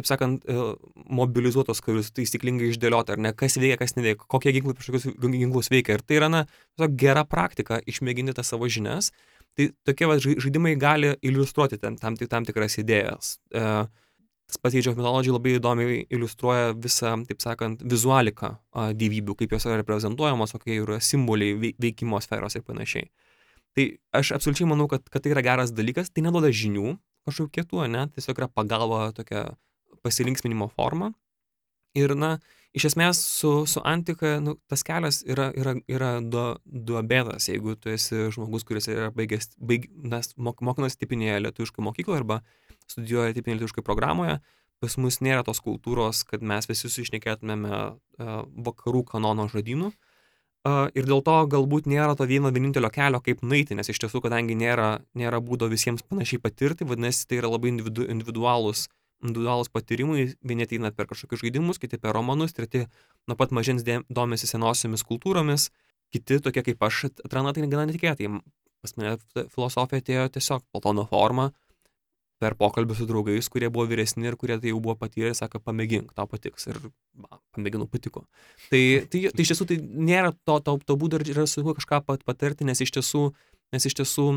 taip sakant, e, mobilizuotos karius taisyklingai išdėlioti, ar ne, kas veikia, kas neveikia, kokie ginklai prieš kokius ginklus veikia. Ir tai yra, na, gera praktika išmėginti tas savo žinias. Tai tokie va, žai- žaidimai gali iliustruoti tam, tam, tam tikras idėjas. E, Tas pats Age of Mythology labai įdomiai iliustruoja visą, taip sakant, vizualiką a, gyvybių, kaip jos yra reprezentuojamos, kokie yra simboliai vei- veikimo sferos ir panašiai. Tai aš absoliučiai manau, kad, kad tai yra geras dalykas, tai neduoda žinių kažkokių kietų, ne, tiesiog yra pagalba tokia pasilinksminimo forma. Ir, na, iš esmės su, su antika, nu, tas kelias yra, yra, yra du, duobėtas, jeigu tu esi žmogus, kuris yra baigęs, baig, nes mok, mokinas tipinėje lietuviškai mokykloje arba studijuoja tipinėje lietuviškai programoje, pas mus nėra tos kultūros, kad mes visi suišnekėtumėme uh, vakarų kanono žodynų. Uh, ir dėl to galbūt nėra to vieno vienintelio kelio, kaip nueiti, nes iš tiesų, kadangi nėra, nėra būdo visiems panašiai patirti, vadinasi, tai yra labai individu, individualūs, individualūs patyrimai, vieni ateina per kažkokius žaidimus, kiti per romanus, treti nuo pat mažens dė- domisi senosiomis kultūromis, kiti tokie kaip aš atranda tai gana netikėtai. Pas mane filosofija atėjo tiesiog Platono forma, per pokalbį su draugais, kurie buvo vyresni ir kurie tai jau buvo patyrę sako, pamėgink, tau patiks. Ir va, pamėginau, patiko. Tai, tai, tai iš tiesų tai nėra to, to, to būdo ir yra sunku kažką pat, patarti, nes iš tiesų, nes iš tiesų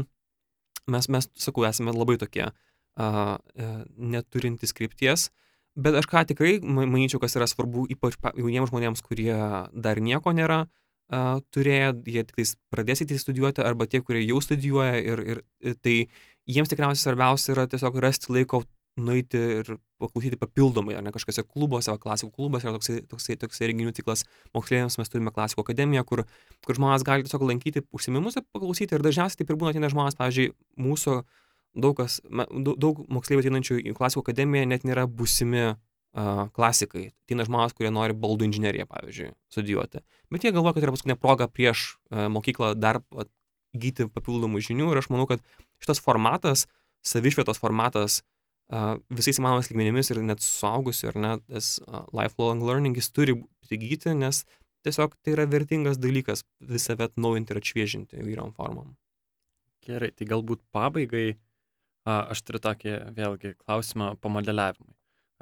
mes, mes, sakau, esame labai tokie uh, neturintys krypties. Bet aš ką tikrai ma- manyčiau, kas yra svarbu, ypač pa- jauniems žmonėms, kurie dar nieko nėra turėję, jie tik tais pradės įti studijuoti, arba tie, kurie jau studijuoja, ir, ir tai jiems tikriausiai svarbiausia yra tiesiog rasti laiko nueiti ir paklausyti papildomai, ar ne kažkokiuose klubuose, klasikų klubas yra toksai, toksai, toksai renginių ciklas moksleiviams, mes turime klasikų akademiją, kur, kur žmonės gali tiesiog lankyti užsimimus ir paklausyti ir dažniausiai taip ir būna ateina žmonės, pavyzdžiui, mūsų daug, kas, daug, moksleivių ateinančių į klasikų akademiją net nėra būsimi klasikai. Ateina žmonės, kurie nori baldų inžineriją, pavyzdžiui, studijuoti. Bet jie galvoja, kad tai yra paskutinė proga prieš mokyklą dar įgyti papildomų žinių ir aš manau, kad šitas formatas, savišvietos formatas uh, visais įmanomais lygmenimis ir net suaugusiu, ar ne, tas uh, lifelong learning jis turi įgyti, nes tiesiog tai yra vertingas dalykas visą vet naujinti ir atšviežinti įvairiom formom. Gerai, tai galbūt pabaigai a, aš turiu tokį vėlgi klausimą pamodeliavimui.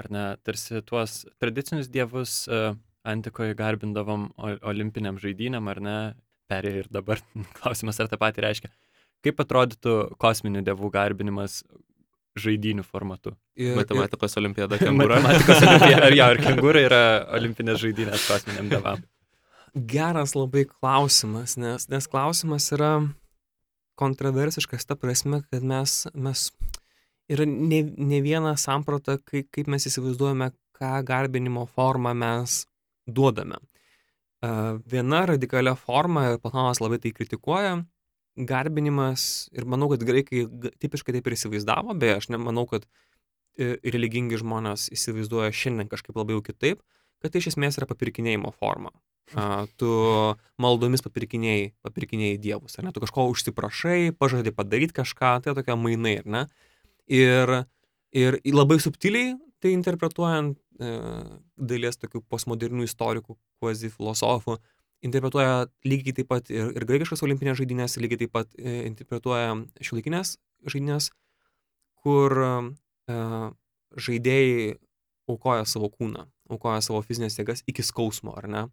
Ar ne, tarsi tuos tradicinius dievus a, antikoje garbindavom olimpiniam žaidynėm, ar ne, perėjo ir dabar klausimas, ar tą patį reiškia. Kaip atrodytų kosminių dievų garbinimas žaidinių formatu? Ir, Matematikos olimpiada kengūra. Matematikos olimpija, ar jo, ar kengūra yra olimpinės žaidynės kosminiam dievam? Geras labai klausimas, nes, nes klausimas yra kontroversiškas ta prasme, kad mes, mes yra ne, ne viena samprata, kaip, kaip mes įsivaizduojame, ką garbinimo formą mes duodame. Viena radikalia forma, ir Platonas labai tai kritikuoja, garbinimas, ir manau, kad graikai tipiškai taip ir įsivaizdavo, beje, aš nemanau, kad e, religingi žmonės įsivaizduoja šiandien kažkaip labai jau kitaip, kad tai iš esmės yra papirkinėjimo forma. A, tu maldomis papirkinėjai, papirkinėjai dievus, ar ne? Tu kažko užsiprašai, pažadai padaryti kažką, tai tokia mainai, ar ne? Ir, ir labai subtiliai tai interpretuojant e, dalies tokių postmodernių istorikų, kvazi filosofų, interpretuoja lygiai taip pat ir, ir graikiškas olimpinės žaidynės, lygiai taip pat e, interpretuoja šiuolaikinės žaidynės, kur e, žaidėjai aukoja savo kūną, aukoja savo fizinės jėgas iki skausmo, ar ne?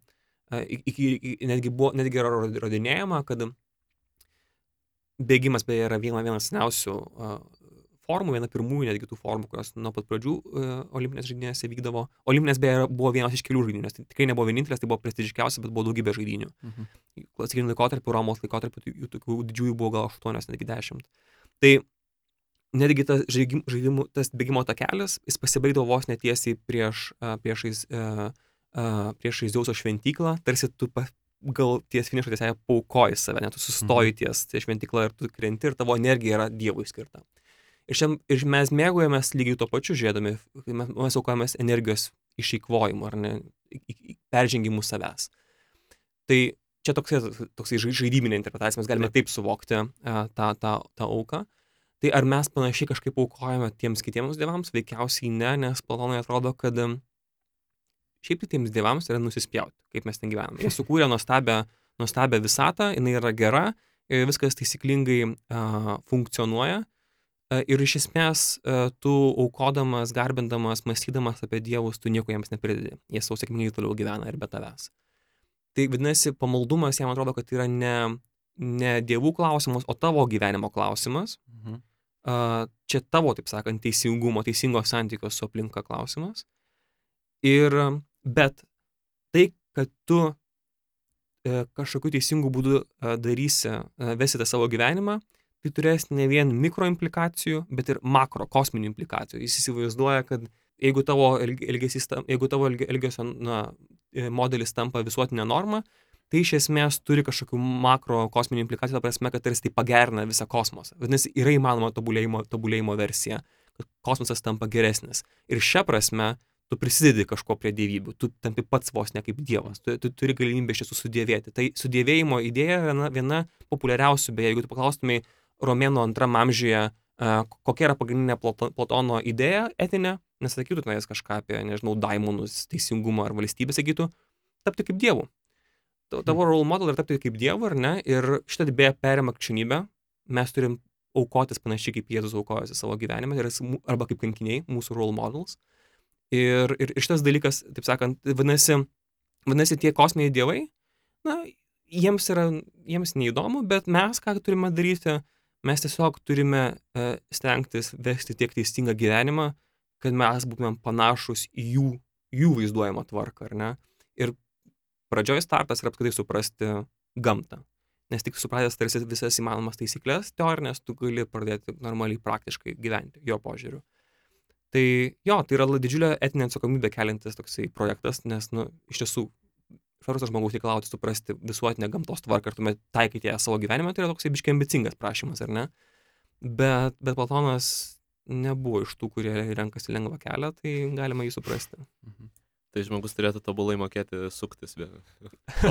E, Iki, iki, netgi, buvo, netgi yra rod- įrodinėjama, kad bėgimas beje yra viena, vienas seniausių uh, formų, viena pirmųjų netgi tų formų, kurios nuo pat pradžių uh, olimpinės žaidynėse vykdavo. Olimpinės beje buvo vienas iš kelių žaidynės, tai tikrai nebuvo vienintelės, tai buvo prestižiškiausia, bet buvo daugybė žaidinių. Mhm. Klasikiniu laikotarpiu, Romos laikotarpiu, tai jų tokių didžiųjų buvo gal 8, netgi 10. Tai netgi tas žaidimų, tas bėgimo takelis, jis pasibaigdavo vos netiesiai prieš, uh, priešais, uh, uh, priešais Zeuso šventyklą, tarsi tu gal ties finišo tiesiai paukoji save, net tu sustoji mhm. ties ties šventykla ir tu krenti ir tavo energija yra Dievui skirta. Ir, šiam, ir mes mėgojamės lygiai tuo pačiu žiūrėdami, mes, mes aukojamės energijos išeikvojimu ar ne, peržengimu savęs. Tai čia toksai, toksai žaidybinė interpretacija, mes galime taip suvokti uh, tą, tą, tą auką. Tai ar mes panašiai kažkaip aukojame tiems kitiems dievams? Veikiausiai ne, nes Platonui atrodo, kad šiaip tai tiems dievams yra nusispjauti, kaip mes ten gyvename. Jie sukūrė nuostabią, nuostabią visatą, jinai yra gera, viskas taisyklingai uh, funkcionuoja. Uh, ir iš esmės, uh, tu aukodamas, garbindamas, mąstydamas apie dievus, tu nieko jiems nepridedi. Jie savo sėkmingai toliau gyvena ir be tavęs. Tai vadinasi, pamaldumas jam atrodo, kad yra ne, ne dievų klausimas, o tavo gyvenimo klausimas. Mhm. Uh, čia tavo, taip sakant, teisingumo, teisingo santykio su aplinka klausimas. Ir Bet tai, kad tu e, kažkokiu teisingu būdu e, darysi, e, vesite savo gyvenimą, tai turės ne vien mikro implikacijų, bet ir makro kosminių implikacijų. Jis įsivaizduoja, kad jeigu tavo, elgesys, jeigu tavo elgesio na, e, modelis tampa visuotinė norma, tai iš esmės turi kažkokių makro kosminių implikacijų, ta prasme, kad tarsi tai pagerina visą kosmosą. Vadinasi, yra įmanoma tobulėjimo, tobulėjimo versija, kad kosmosas tampa geresnis. Ir šią prasme tu prisidedi kažko prie dievybių, tu tampi pats vos ne kaip dievas, tu, tu turi galimybę iš tiesų sudėvėti. Tai sudėvėjimo idėja yra viena, viena populiariausių, beje, jeigu tu paklaustumai Romėnų antram amžiuje, kokia yra pagrindinė Platono idėja etinė, nesakytų tenais kažką apie, nežinau, daimonus, teisingumą ar valstybę, sakytų, tapti kaip. Tavo mhm. role model yra tapti kaip dievu, ar ne? Ir šitą beje perima krikščionybę. Mes turim aukotis panašiai kaip Jėzus aukojosi savo gyvenimą, arba kaip kankiniai, mūsų role models. Ir, ir, ir šitas dalykas, taip sakant, vadinasi, vadinasi, tie kosminiai dievai, na, jiems yra, jiems neįdomu, bet mes ką turime daryti, mes tiesiog turime e, stengtis vesti tiek teisingą gyvenimą, kad mes būtumėm panašus į jų, jų vaizduojamą tvarką, ar ne? Ir pradžioj startas yra apskritai suprasti gamtą. Nes tik supratęs tarsi visas įmanomas taisyklės teorinės, tu gali pradėti normaliai praktiškai gyventi jo požiūriu. Tai jo, tai yra didžiulė etinė atsakomybė keliantis toksai projektas, nes, nu, iš tiesų, paprastas žmogus reikalauti suprasti visuotinę gamtos tvarką ir tuomet taikyti ją savo gyvenime, tai yra toksai biškiai ambicingas prašymas, ar ne? Bet, bet Platonas nebuvo iš tų, kurie renkasi lengvą kelią, tai galima jį suprasti. Mhm. Tai žmogus turėtų tobulai mokėti suktis.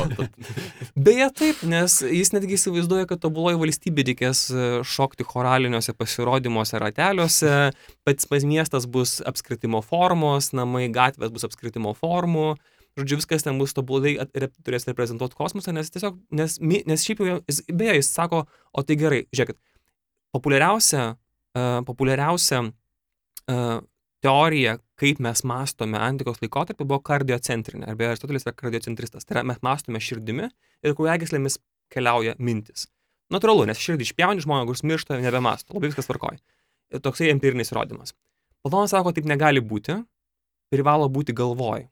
Beje, taip, nes jis netgi įsivaizduoja, kad tobuloji valstybė reikės e, šokti choraliniuose pasirodymuose rateliuose, pats pats miestas bus apskritimo formos, namai, gatvės bus apskritimo formų. Žodžiu, viskas ten bus tobulai turės reprezentuoti kosmosą, nes tiesiog, nes, nes šiaip jau, jis, beje, jis sako, o tai gerai, žiūrėkit, populiariausia, uh, populiariausia uh, teorija, kaip mes mąstome antikos laikotarpiu, buvo kardiocentrinė. Arba Aristotelis yra kardiocentristas. Tai yra, mes mąstome širdimi ir kraujagyslėmis keliauja mintis. Natūralu, nes širdį išpjauni žmogus miršta, nebemasto. Labai viskas tvarkoja. Toksai empirinis įrodymas. Platonas sako, taip negali būti, privalo būti galvoj,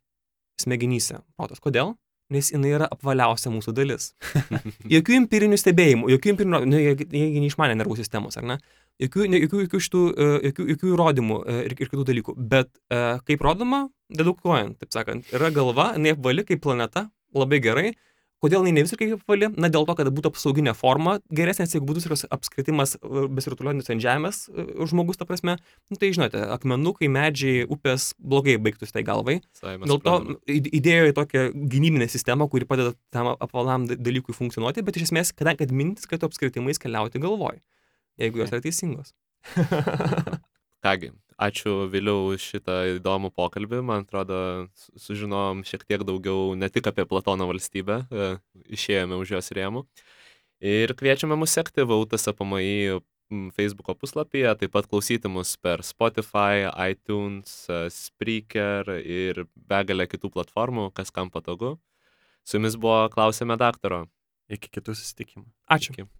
smegenyse. Protas. Kodėl? Nes jinai yra apvaliausia mūsų dalis. jokių empirinių stebėjimų, jokių empirinių, nu, jie, neišmanė nervų sistemos, ar ne? jokių, jokių, jokių, šitų, e, jokių, jokių įrodymų e, ir, ir kitų dalykų. Bet e, kaip rodoma, dedukuojant, taip sakant, yra galva, jinai apvali kaip planeta, labai gerai. Kodėl jinai ne visiškai apvali? Na, dėl to, kad būtų apsauginė forma geresnės, jeigu būtų apskritimas besirutuliojantis ant žemės žmogus, ta prasme. Nu, tai žinote, akmenukai, medžiai, upės blogai baigtųsi tai galvai. Saimas dėl to įdėjo į tokią gynybinę sistemą, kuri padeda tam apvalam dalykui funkcionuoti, bet iš esmės, kadangi kad mintis, kad apskritimais keliauti galvoj jeigu jos yra teisingos. Kągi, ačiū vėliau už šitą įdomų pokalbį. Man atrodo, sužinom šiek tiek daugiau ne tik apie Platono valstybę, e, išėjome už jos rėmų. Ir kviečiame mus sekti VUTSAPMI Facebook'o puslapyje, taip pat klausyti mus per Spotify, iTunes, e, Spreaker ir begalę kitų platformų, kas kam patogu. Su jumis buvo klausėme daktaro. Iki kitų susitikimų. Ačiū. Iki.